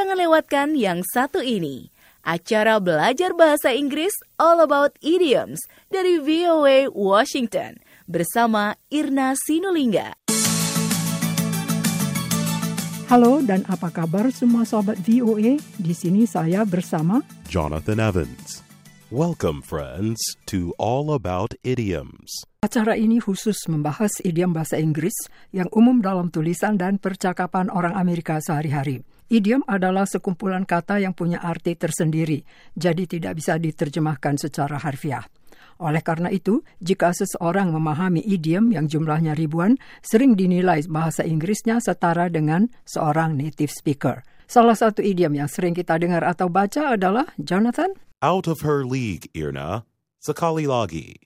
Jangan lewatkan yang satu ini. Acara belajar bahasa Inggris All About Idioms dari VOA Washington bersama Irna Sinulinga. Halo dan apa kabar semua sobat VOA? Di sini saya bersama Jonathan Evans. Welcome, friends, to All About Idioms. Acara ini khusus membahas idiom bahasa Inggris yang umum dalam tulisan dan percakapan orang Amerika sehari-hari. Idiom adalah sekumpulan kata yang punya arti tersendiri, jadi tidak bisa diterjemahkan secara harfiah. Oleh karena itu, jika seseorang memahami idiom yang jumlahnya ribuan, sering dinilai bahasa Inggrisnya setara dengan seorang native speaker. Salah satu idiom yang sering kita dengar atau baca adalah Jonathan. Out of her league, Irna. Sekali lagi.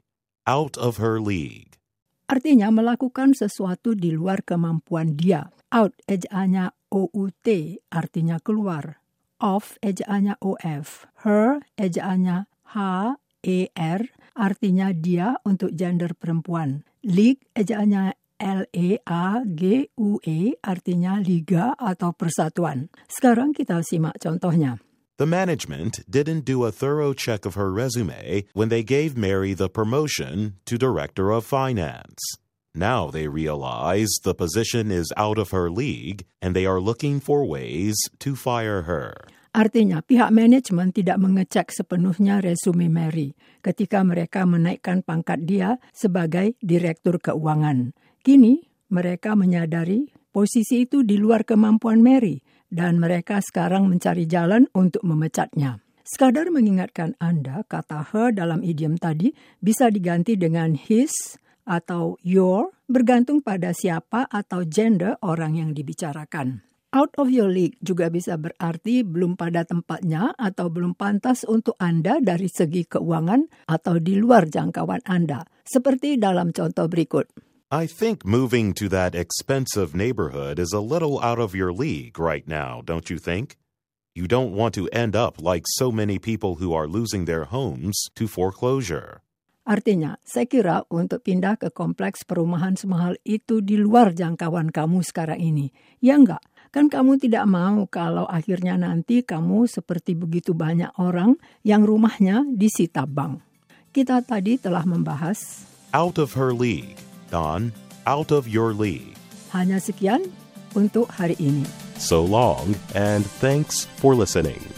Out of her league. Artinya melakukan sesuatu di luar kemampuan dia. Out ejaannya O-U-T artinya keluar. Off ejaannya O-F. Her ejaannya H-E-R artinya dia untuk gender perempuan. League ejaannya L-E-A-G-U-E artinya liga atau persatuan. Sekarang kita simak contohnya. The management didn't do a thorough check of her resume when they gave Mary the promotion to Director of Finance. Now they realize the position is out of her league and they are looking for ways to fire her. Artinya pihak manajemen tidak mengecek sepenuhnya resume Mary ketika mereka menaikkan pangkat dia sebagai direktur keuangan. Kini mereka menyadari posisi itu di luar kemampuan Mary dan mereka sekarang mencari jalan untuk memecatnya. Sekadar mengingatkan Anda, kata her dalam idiom tadi bisa diganti dengan his atau your bergantung pada siapa atau gender orang yang dibicarakan. Out of your league juga bisa berarti belum pada tempatnya atau belum pantas untuk Anda dari segi keuangan atau di luar jangkauan Anda, seperti dalam contoh berikut. I think moving to that expensive neighborhood is a little out of your league right now, don't you think? You don't want to end up like so many people who are losing their homes to foreclosure. Artinya, saya kira untuk pindah ke kompleks perumahan semahal itu di luar jangkauan kamu sekarang ini. Ya enggak? Kan kamu tidak mau kalau akhirnya nanti kamu seperti begitu banyak orang yang rumahnya disita bank. Kita tadi telah membahas Out of her league, Don. Out of your league. hanya sekian untuk hari ini. So long, and thanks for listening.